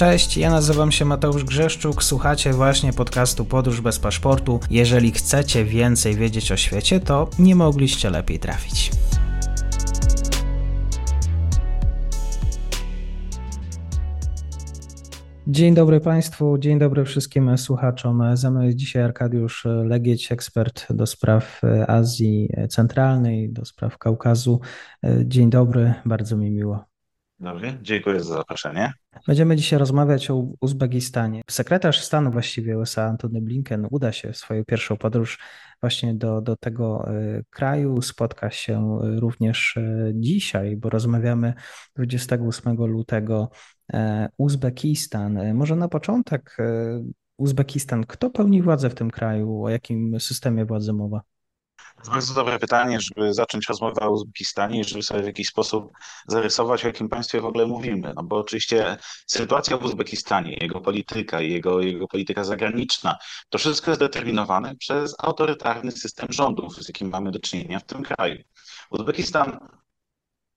Cześć, ja nazywam się Mateusz Grzeszczuk, słuchacie właśnie podcastu Podróż bez paszportu. Jeżeli chcecie więcej wiedzieć o świecie, to nie mogliście lepiej trafić. Dzień dobry Państwu, dzień dobry wszystkim słuchaczom. Ze mną jest dzisiaj Arkadiusz Legieć, ekspert do spraw Azji Centralnej, do spraw Kaukazu. Dzień dobry, bardzo mi miło. Dobry, dziękuję za zaproszenie. Będziemy dzisiaj rozmawiać o Uzbekistanie. Sekretarz stanu właściwie USA Antony Blinken uda się w swoją pierwszą podróż właśnie do, do tego e, kraju. Spotka się również e, dzisiaj, bo rozmawiamy 28 lutego e, Uzbekistan. Może na początek Uzbekistan. Kto pełni władzę w tym kraju? O jakim systemie władzy mowa? Bardzo dobre pytanie, żeby zacząć rozmowę o Uzbekistanie żeby sobie w jakiś sposób zarysować, o jakim państwie w ogóle mówimy. No bo oczywiście sytuacja w Uzbekistanie, jego polityka, jego, jego polityka zagraniczna, to wszystko jest determinowane przez autorytarny system rządów, z jakim mamy do czynienia w tym kraju. Uzbekistan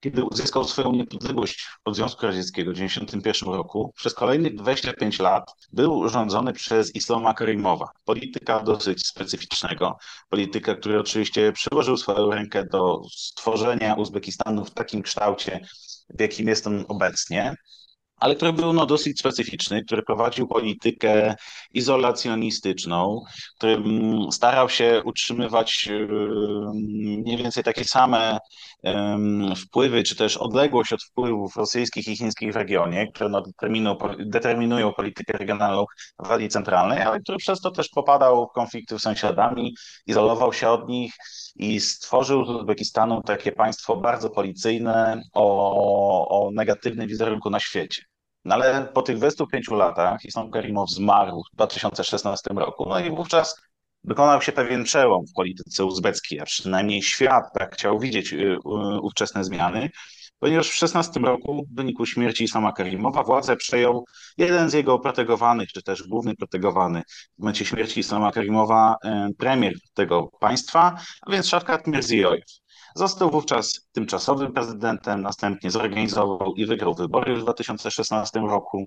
kiedy uzyskał swoją niepodległość od Związku Radzieckiego w 1991 roku, przez kolejnych 25 lat był rządzony przez Islama Karimowa. Polityka dosyć specyficznego, polityka, który oczywiście przyłożył swoją rękę do stworzenia Uzbekistanu w takim kształcie, w jakim jest on obecnie ale który był no, dosyć specyficzny, który prowadził politykę izolacjonistyczną, który starał się utrzymywać mniej więcej takie same wpływy, czy też odległość od wpływów rosyjskich i chińskich w regionie, które no, determinują, determinują politykę regionalną w Azji Centralnej, ale który przez to też popadał w konflikty z sąsiadami, izolował się od nich i stworzył z Uzbekistanu takie państwo bardzo policyjne o, o negatywnym wizerunku na świecie. No ale po tych 25 latach Islam Karimow zmarł w 2016 roku, no i wówczas dokonał się pewien przełom w polityce uzbeckiej, a przynajmniej świat tak chciał widzieć y, y, ówczesne zmiany, ponieważ w 16 roku w wyniku śmierci Islama Karimowa władzę przejął jeden z jego protegowanych, czy też główny protegowany w momencie śmierci Islama Karimowa y, premier tego państwa, a więc Szafkat Mirziojew. Został wówczas tymczasowym prezydentem, następnie zorganizował i wygrał wybory w 2016 roku.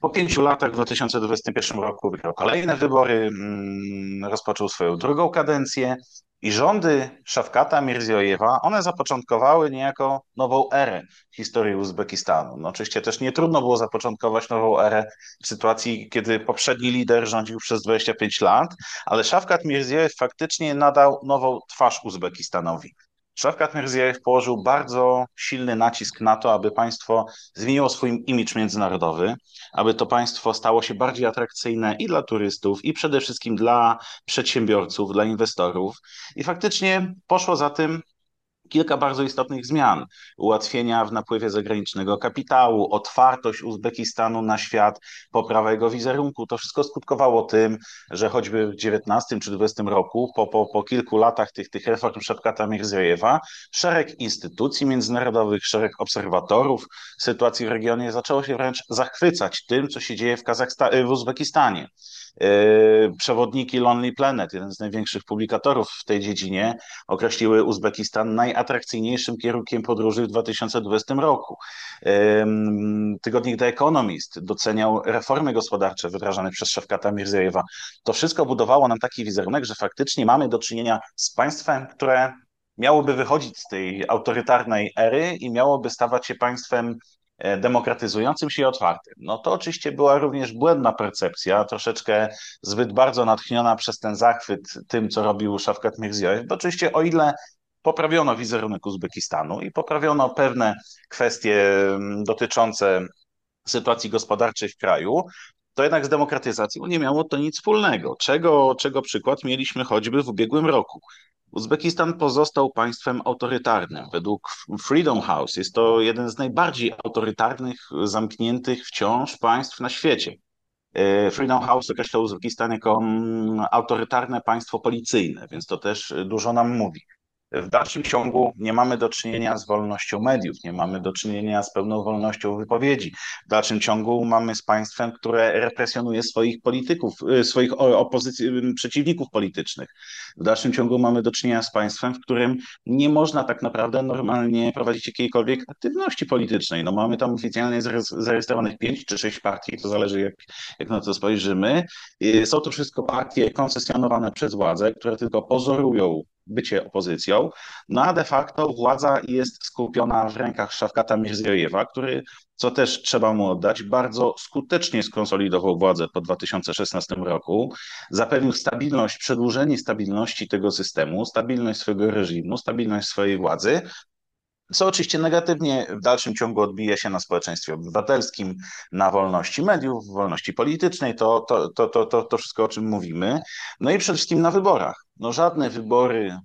Po pięciu latach, w 2021 roku, wygrał kolejne wybory, mm, rozpoczął swoją drugą kadencję i rządy Szafkata Mirziojewa, one zapoczątkowały niejako nową erę w historii Uzbekistanu. No oczywiście też nie trudno było zapoczątkować nową erę w sytuacji, kiedy poprzedni lider rządził przez 25 lat, ale Szafkat Mirziojew faktycznie nadał nową twarz Uzbekistanowi. Szafkat Mirziejew położył bardzo silny nacisk na to, aby państwo zmieniło swój imidż międzynarodowy, aby to państwo stało się bardziej atrakcyjne i dla turystów, i przede wszystkim dla przedsiębiorców, dla inwestorów. I faktycznie poszło za tym kilka bardzo istotnych zmian. Ułatwienia w napływie zagranicznego kapitału, otwartość Uzbekistanu na świat, poprawa jego wizerunku. To wszystko skutkowało tym, że choćby w XIX czy XX roku, po, po, po kilku latach tych, tych reform Szepkata Mirziejewa, szereg instytucji międzynarodowych, szereg obserwatorów sytuacji w regionie zaczęło się wręcz zachwycać tym, co się dzieje w, Kazachsta- w Uzbekistanie. Yy, przewodniki Lonely Planet, jeden z największych publikatorów w tej dziedzinie, określiły Uzbekistan najatrakcyjniejszym kierunkiem podróży w 2020 roku. Tygodnik The Economist doceniał reformy gospodarcze wdrażane przez Szefkata Mirzejewa. To wszystko budowało nam taki wizerunek, że faktycznie mamy do czynienia z państwem, które miałoby wychodzić z tej autorytarnej ery i miałoby stawać się państwem E, demokratyzującym się i otwartym. No to oczywiście była również błędna percepcja, troszeczkę zbyt bardzo natchniona przez ten zachwyt tym, co robił Szafkat Mirziojew, bo oczywiście o ile poprawiono wizerunek Uzbekistanu i poprawiono pewne kwestie mm, dotyczące sytuacji gospodarczej w kraju, to jednak z demokratyzacją nie miało to nic wspólnego, czego, czego przykład mieliśmy choćby w ubiegłym roku. Uzbekistan pozostał państwem autorytarnym. Według Freedom House jest to jeden z najbardziej autorytarnych, zamkniętych wciąż państw na świecie. E, Freedom House określa Uzbekistan jako mm, autorytarne państwo policyjne, więc to też dużo nam mówi. W dalszym ciągu nie mamy do czynienia z wolnością mediów, nie mamy do czynienia z pełną wolnością wypowiedzi. W dalszym ciągu mamy z państwem, które represjonuje swoich polityków, y, swoich przeciwników politycznych. W dalszym ciągu mamy do czynienia z państwem, w którym nie można tak naprawdę normalnie prowadzić jakiejkolwiek aktywności politycznej. No mamy tam oficjalnie zarejestrowanych pięć czy sześć partii, to zależy jak, jak na to spojrzymy. Y, są to wszystko partie koncesjonowane przez władze, które tylko pozorują bycie opozycją, no a de facto władza jest skupiona w rękach Szawkata Mirziojewa, który, co też trzeba mu oddać, bardzo skutecznie skonsolidował władzę po 2016 roku, zapewnił stabilność, przedłużenie stabilności tego systemu, stabilność swojego reżimu, stabilność swojej władzy, co oczywiście negatywnie w dalszym ciągu odbija się na społeczeństwie obywatelskim, na wolności mediów, wolności politycznej, to, to, to, to, to, to wszystko, o czym mówimy. No i przede wszystkim na wyborach. No żadne wybory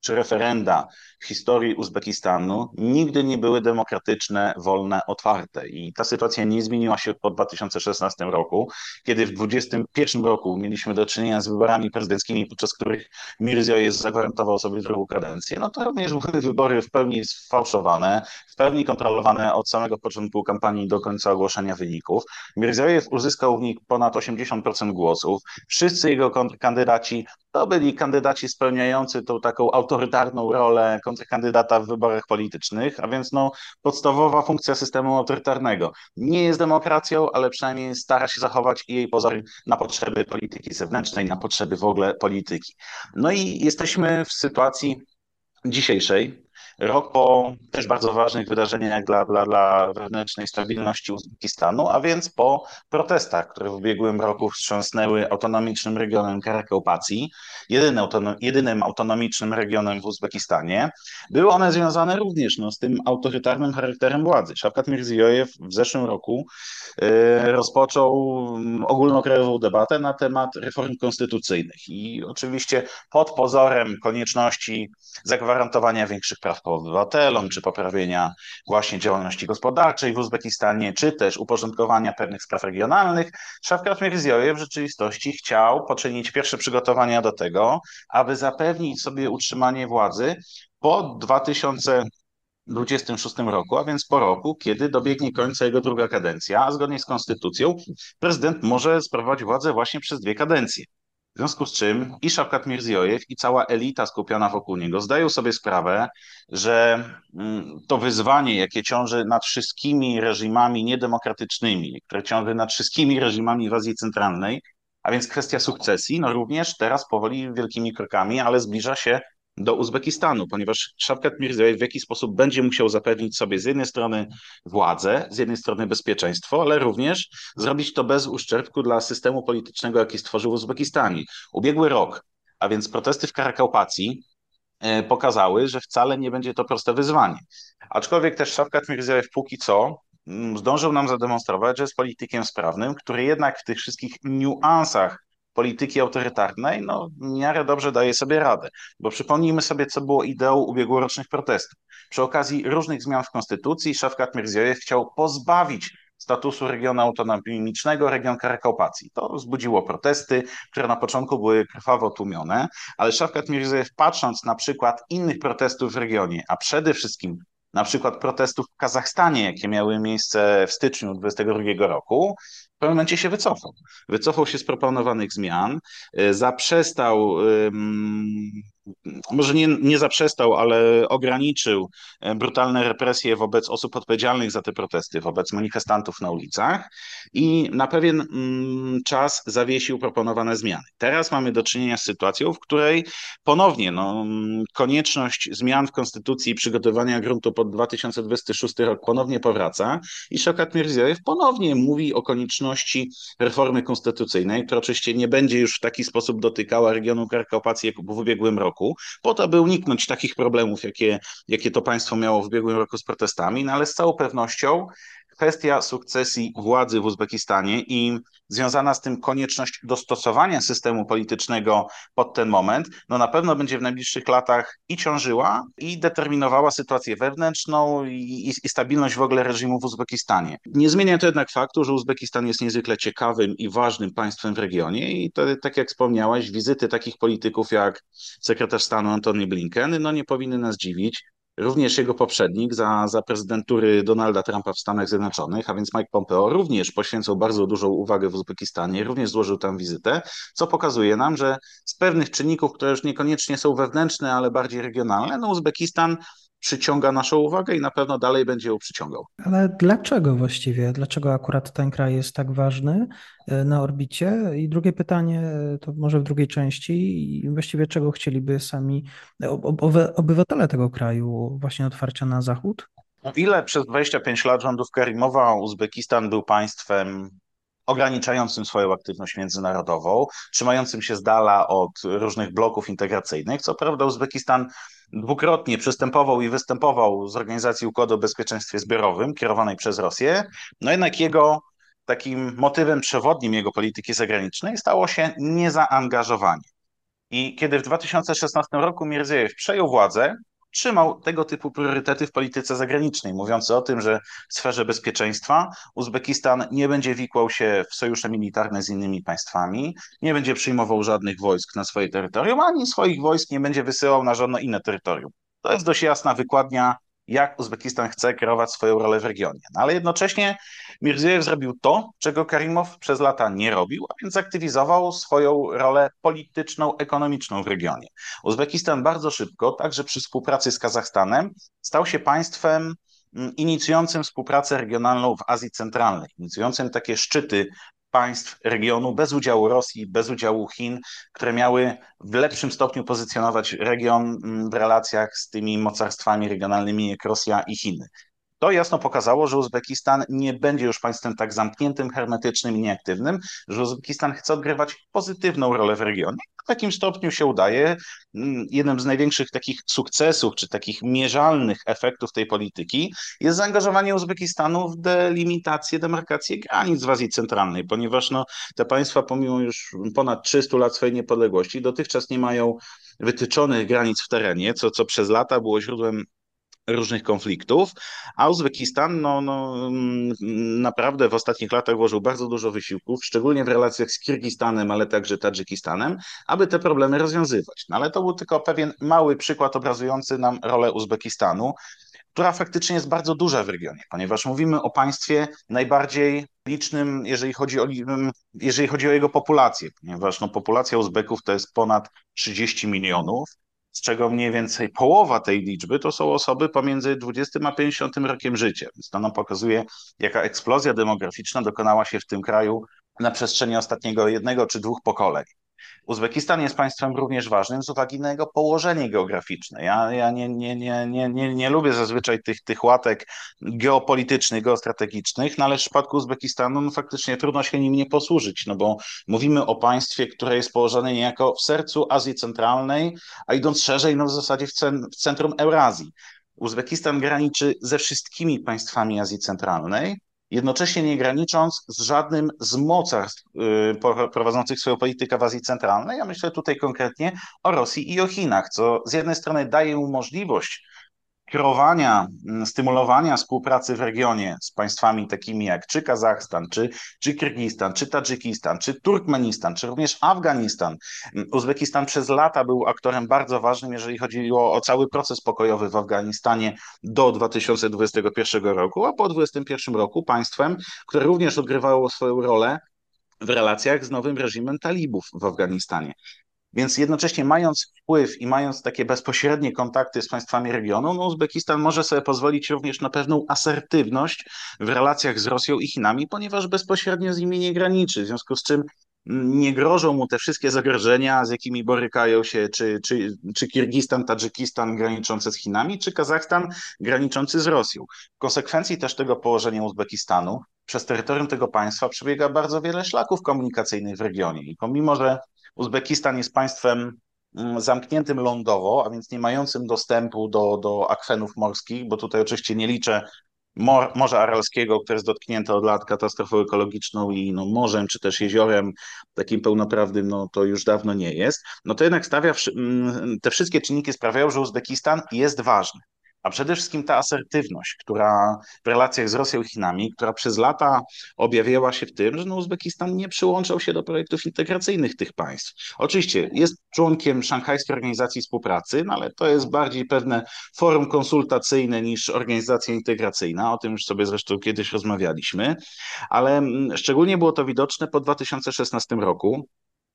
czy referenda w historii Uzbekistanu nigdy nie były demokratyczne, wolne, otwarte. I ta sytuacja nie zmieniła się po 2016 roku, kiedy w 2021 roku mieliśmy do czynienia z wyborami prezydenckimi, podczas których Mirziyoyev zagwarantował sobie drugą kadencję. No to również były wybory w pełni sfałszowane, w pełni kontrolowane od samego początku kampanii do końca ogłoszenia wyników. Mirziyoyev uzyskał w nich ponad 80% głosów. Wszyscy jego kandydaci to byli kandydaci spełniający tą taką autorytarną rolę kontrkandydata w wyborach politycznych, a więc no, podstawowa funkcja systemu autorytarnego. Nie jest demokracją, ale przynajmniej stara się zachować jej pozory na potrzeby polityki zewnętrznej, na potrzeby w ogóle polityki. No i jesteśmy w sytuacji dzisiejszej, Rok po też bardzo ważnych wydarzeniach dla, dla, dla wewnętrznej stabilności Uzbekistanu, a więc po protestach, które w ubiegłym roku wstrząsnęły autonomicznym regionem Karakaupacji, jedynym, jedynym autonomicznym regionem w Uzbekistanie. Były one związane również no, z tym autorytarnym charakterem władzy. Szawkat Mirziyoyev w zeszłym roku y, rozpoczął ogólnokrajową debatę na temat reform konstytucyjnych i oczywiście pod pozorem konieczności zagwarantowania większych praw obywatelom, czy poprawienia właśnie działalności gospodarczej w Uzbekistanie, czy też uporządkowania pewnych spraw regionalnych, Szawkat Mirziojew w rzeczywistości chciał poczynić pierwsze przygotowania do tego, aby zapewnić sobie utrzymanie władzy po 2000 2026 roku, a więc po roku, kiedy dobiegnie końca jego druga kadencja, a zgodnie z konstytucją prezydent może sprawować władzę właśnie przez dwie kadencje. W związku z czym i Szawkat Mirziojew i cała elita skupiona wokół niego zdają sobie sprawę, że mm, to wyzwanie, jakie ciąży nad wszystkimi reżimami niedemokratycznymi, które ciąży nad wszystkimi reżimami w Azji Centralnej, a więc kwestia sukcesji, no również teraz powoli wielkimi krokami, ale zbliża się do Uzbekistanu, ponieważ Szawkat Mirziyoyew w jakiś sposób będzie musiał zapewnić sobie z jednej strony władzę, z jednej strony bezpieczeństwo, ale również zrobić to bez uszczerbku dla systemu politycznego, jaki stworzył w Uzbekistanie. Ubiegły rok, a więc protesty w Karakaupacji, e, pokazały, że wcale nie będzie to proste wyzwanie. Aczkolwiek też Szawkat Mirziyoyew póki co mm, zdążył nam zademonstrować, że jest politykiem sprawnym, który jednak w tych wszystkich niuansach polityki autorytarnej, no w miarę dobrze daje sobie radę. Bo przypomnijmy sobie, co było ideą ubiegłorocznych protestów. Przy okazji różnych zmian w konstytucji Szafkat Mirziojew chciał pozbawić statusu regionu autonomicznego region Karakaupacji. To wzbudziło protesty, które na początku były krwawo tłumione, ale Szafkat Mirziojew patrząc na przykład innych protestów w regionie, a przede wszystkim na przykład protestów w Kazachstanie, jakie miały miejsce w styczniu 2022 roku, w pewnym momencie się wycofał. Wycofał się z proponowanych zmian, y, zaprzestał może nie, nie zaprzestał, ale ograniczył e, brutalne represje wobec osób odpowiedzialnych za te protesty, wobec manifestantów na ulicach i na pewien mm, czas zawiesił proponowane zmiany. Teraz mamy do czynienia z sytuacją, w której ponownie no, mm, konieczność zmian w konstytucji i przygotowania gruntu pod 2026 rok ponownie powraca i Szokat Mirziojew ponownie mówi o konieczności reformy konstytucyjnej, która oczywiście nie będzie już w taki sposób dotykała regionu Karkopacji jak w ubiegłym roku, po to, by uniknąć takich problemów, jakie, jakie to państwo miało w ubiegłym roku z protestami, no ale z całą pewnością kwestia sukcesji władzy w Uzbekistanie i związana z tym konieczność dostosowania systemu politycznego pod ten moment, no na pewno będzie w najbliższych latach i ciążyła, i determinowała sytuację wewnętrzną i, i stabilność w ogóle reżimu w Uzbekistanie. Nie zmienia to jednak faktu, że Uzbekistan jest niezwykle ciekawym i ważnym państwem w regionie i to, tak jak wspomniałaś, wizyty takich polityków jak sekretarz stanu Antony Blinken, no nie powinny nas dziwić. Również jego poprzednik za, za prezydentury Donalda Trumpa w Stanach Zjednoczonych, a więc Mike Pompeo, również poświęcał bardzo dużą uwagę w Uzbekistanie, również złożył tam wizytę, co pokazuje nam, że z pewnych czynników, które już niekoniecznie są wewnętrzne, ale bardziej regionalne, no Uzbekistan przyciąga naszą uwagę i na pewno dalej będzie ją przyciągał. Ale dlaczego właściwie? Dlaczego akurat ten kraj jest tak ważny e, na orbicie? I drugie pytanie, e, to może w drugiej części, właściwie czego chcieliby sami obywatele tego kraju właśnie otwarcia na zachód? O ile przez 25 lat rządów Karimowa Uzbekistan był państwem ograniczającym swoją aktywność międzynarodową, trzymającym się z dala od różnych bloków integracyjnych. Co prawda Uzbekistan dwukrotnie przystępował i występował z Organizacji Układu o Bezpieczeństwie Zbiorowym kierowanej przez Rosję, no jednak jego takim motywem przewodnim jego polityki zagranicznej stało się niezaangażowanie. I kiedy w 2016 roku Mirzejew przejął władzę, trzymał tego typu priorytety w polityce zagranicznej, mówiący o tym, że w sferze bezpieczeństwa Uzbekistan nie będzie wikłał się w sojusze militarne z innymi państwami, nie będzie przyjmował żadnych wojsk na swoje terytorium, ani swoich wojsk nie będzie wysyłał na żadne inne terytorium. To jest dość jasna wykładnia jak Uzbekistan chce kierować swoją rolę w regionie. No, ale jednocześnie Mirziejew zrobił to, czego Karimow przez lata nie robił, a więc aktywizował swoją rolę polityczną, ekonomiczną w regionie. Uzbekistan bardzo szybko, także przy współpracy z Kazachstanem, stał się państwem mm, inicjującym współpracę regionalną w Azji Centralnej, inicjującym takie szczyty państw regionu bez udziału Rosji, bez udziału Chin, które miały w lepszym stopniu pozycjonować region mm, w relacjach z tymi mocarstwami regionalnymi jak Rosja i Chiny. To jasno pokazało, że Uzbekistan nie będzie już państwem tak zamkniętym, hermetycznym i nieaktywnym, że Uzbekistan chce odgrywać pozytywną rolę w regionie. W takim stopniu się udaje. Mm, jednym z największych takich sukcesów, czy takich mierzalnych efektów tej polityki jest zaangażowanie Uzbekistanu w delimitację, demarkację granic w Azji Centralnej, ponieważ no, te państwa, pomimo już ponad 300 lat swojej niepodległości, dotychczas nie mają wytyczonych granic w terenie, co, co przez lata było źródłem różnych konfliktów, a Uzbekistan no, no, mm, naprawdę w ostatnich latach włożył bardzo dużo wysiłków, szczególnie w relacjach z Kirgistanem, ale także Tadżykistanem, aby te problemy rozwiązywać. No, ale to był tylko pewien mały przykład obrazujący nam rolę Uzbekistanu która faktycznie jest bardzo duża w regionie, ponieważ mówimy o państwie najbardziej licznym, jeżeli chodzi o, jeżeli chodzi o jego populację, ponieważ no, populacja Uzbeków to jest ponad 30 milionów, z czego mniej więcej połowa tej liczby to są osoby pomiędzy 20 a 50 rokiem życia. Więc to nam pokazuje, jaka eksplozja demograficzna dokonała się w tym kraju na przestrzeni ostatniego jednego czy dwóch pokoleń. Uzbekistan jest państwem również ważnym z uwagi na jego położenie geograficzne. Ja, ja nie, nie, nie, nie, nie, nie lubię zazwyczaj tych, tych łatek geopolitycznych, geostrategicznych, no ale w przypadku Uzbekistanu no, faktycznie trudno się nim nie posłużyć, no bo mówimy o państwie, które jest położone niejako w sercu Azji Centralnej, a idąc szerzej, no w zasadzie w, cen, w centrum Eurazji. Uzbekistan graniczy ze wszystkimi państwami Azji Centralnej, jednocześnie nie granicząc z żadnym z mocarstw y, prowadzących swoją politykę w Azji Centralnej. Ja myślę tutaj konkretnie o Rosji i o Chinach, co z jednej strony daje mu możliwość kierowania, mm, stymulowania współpracy w regionie z państwami takimi jak czy Kazachstan, czy, czy Kirgistan, czy Tadżykistan, czy Turkmenistan, czy również Afganistan. Mm, Uzbekistan przez lata był aktorem bardzo ważnym, jeżeli chodziło o cały proces pokojowy w Afganistanie do 2021 roku, a po 2021 roku państwem, które również odgrywało swoją rolę w relacjach z nowym reżimem talibów w Afganistanie. Więc jednocześnie mając wpływ i mając takie bezpośrednie kontakty z państwami regionu, no Uzbekistan może sobie pozwolić również na pewną asertywność w relacjach z Rosją i Chinami, ponieważ bezpośrednio z nimi nie graniczy, w związku z czym nie grożą mu te wszystkie zagrożenia, z jakimi borykają się czy, czy, czy Kirgistan, Tadżykistan graniczący z Chinami, czy Kazachstan graniczący z Rosją. W konsekwencji też tego położenia Uzbekistanu przez terytorium tego państwa przebiega bardzo wiele szlaków komunikacyjnych w regionie i pomimo, że Uzbekistan jest państwem mm, zamkniętym lądowo, a więc nie mającym dostępu do, do akwenów morskich, bo tutaj oczywiście nie liczę Morza Aralskiego, które jest dotknięte od lat katastrofą ekologiczną i no, morzem czy też jeziorem takim pełnoprawnym, no to już dawno nie jest, no to jednak stawia, te wszystkie czynniki sprawiają, że Uzbekistan jest ważny a przede wszystkim ta asertywność, która w relacjach z Rosją i Chinami, która przez lata objawiała się w tym, że no Uzbekistan nie przyłączał się do projektów integracyjnych tych państw. Oczywiście jest członkiem Szanghajskiej Organizacji Współpracy, no ale to jest bardziej pewne forum konsultacyjne niż organizacja integracyjna, o tym już sobie zresztą kiedyś rozmawialiśmy, ale mm, szczególnie było to widoczne po 2016 roku,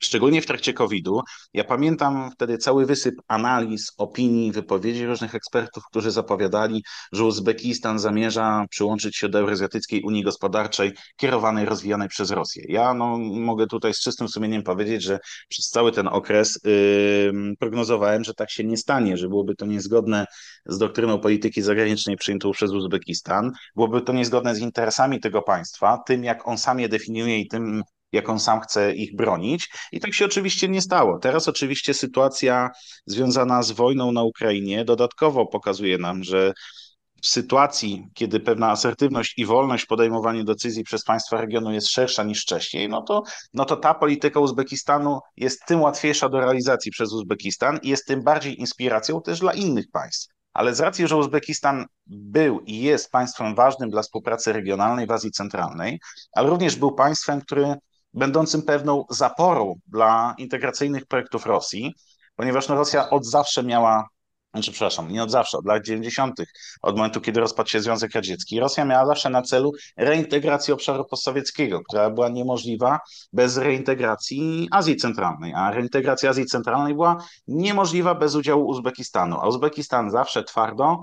szczególnie w trakcie COVID-u. Ja pamiętam wtedy cały wysyp analiz, opinii, wypowiedzi różnych ekspertów, którzy zapowiadali, że Uzbekistan zamierza przyłączyć się do Eurazjatyckiej Unii Gospodarczej kierowanej, rozwijanej przez Rosję. Ja no, mogę tutaj z czystym sumieniem powiedzieć, że przez cały ten okres yy, prognozowałem, że tak się nie stanie, że byłoby to niezgodne z doktryną polityki zagranicznej przyjętą przez Uzbekistan, byłoby to niezgodne z interesami tego państwa, tym jak on sam je definiuje i tym, jak on sam chce ich bronić. I tak się oczywiście nie stało. Teraz oczywiście sytuacja związana z wojną na Ukrainie dodatkowo pokazuje nam, że w sytuacji, kiedy pewna asertywność i wolność w podejmowaniu decyzji przez państwa regionu jest szersza niż wcześniej, no to, no to ta polityka Uzbekistanu jest tym łatwiejsza do realizacji przez Uzbekistan i jest tym bardziej inspiracją też dla innych państw. Ale z racji, że Uzbekistan był i jest państwem ważnym dla współpracy regionalnej w Azji Centralnej, ale również był państwem, który będącym pewną zaporą dla integracyjnych projektów Rosji, ponieważ no, Rosja od zawsze miała, znaczy przepraszam, nie od zawsze, od lat 90., od momentu, kiedy rozpadł się Związek Radziecki, Rosja miała zawsze na celu reintegrację obszaru postsowieckiego, która była niemożliwa bez reintegracji Azji Centralnej, a reintegracja Azji Centralnej była niemożliwa bez udziału Uzbekistanu, a Uzbekistan zawsze twardo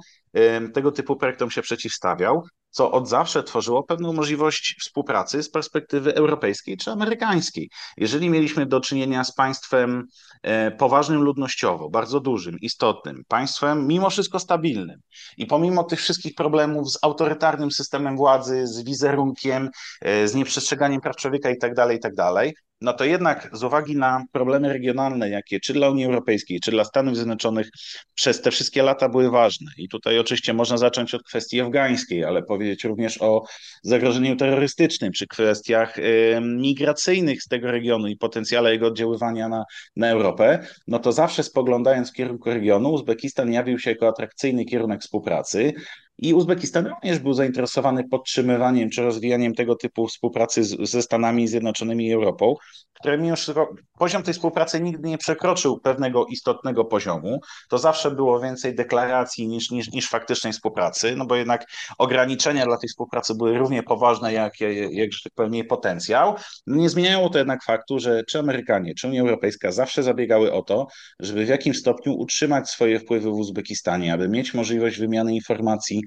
tego typu projektom się przeciwstawiał co od zawsze tworzyło pewną możliwość współpracy z perspektywy europejskiej czy amerykańskiej. Jeżeli mieliśmy do czynienia z państwem e, poważnym ludnościowo, bardzo dużym, istotnym, państwem mimo wszystko stabilnym i pomimo tych wszystkich problemów z autorytarnym systemem władzy, z wizerunkiem, e, z nieprzestrzeganiem praw człowieka itd., tak itd., tak no to jednak z uwagi na problemy regionalne, jakie czy dla Unii Europejskiej, czy dla Stanów Zjednoczonych przez te wszystkie lata były ważne. I tutaj oczywiście można zacząć od kwestii afgańskiej, ale powiedzieć również o zagrożeniu terrorystycznym, czy kwestiach y, migracyjnych z tego regionu i potencjale jego oddziaływania na, na Europę, no to zawsze spoglądając w kierunku regionu, Uzbekistan jawił się jako atrakcyjny kierunek współpracy. I Uzbekistan również był zainteresowany podtrzymywaniem czy rozwijaniem tego typu współpracy z, ze Stanami Zjednoczonymi i Europą, które wszystko poziom tej współpracy nigdy nie przekroczył pewnego istotnego poziomu. To zawsze było więcej deklaracji niż, niż, niż faktycznej współpracy, no bo jednak ograniczenia dla tej współpracy były równie poważne jak, jak, jak że tak powiem, jej potencjał. Nie zmieniało to jednak faktu, że czy Amerykanie, czy Unia Europejska zawsze zabiegały o to, żeby w jakimś stopniu utrzymać swoje wpływy w Uzbekistanie, aby mieć możliwość wymiany informacji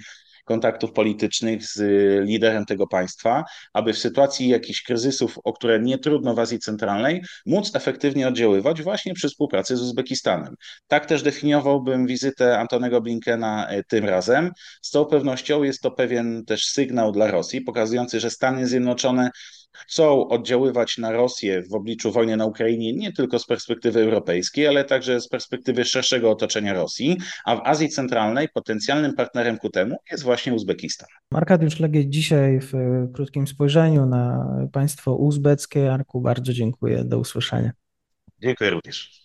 kontaktów politycznych z liderem tego państwa, aby w sytuacji jakichś kryzysów, o które nie trudno w Azji Centralnej, móc efektywnie oddziaływać właśnie przy współpracy z Uzbekistanem. Tak też definiowałbym wizytę Antonego Blinkena e, tym razem. Z całą pewnością jest to pewien też sygnał dla Rosji, pokazujący, że Stany Zjednoczone chcą oddziaływać na Rosję w obliczu wojny na Ukrainie nie tylko z perspektywy europejskiej, ale także z perspektywy szerszego otoczenia Rosji, a w Azji Centralnej potencjalnym partnerem ku temu jest właśnie Uzbekistan. Arkadiusz Legieć dzisiaj w krótkim spojrzeniu na państwo uzbeckie. Arku, bardzo dziękuję. Do usłyszenia. Dziękuję również.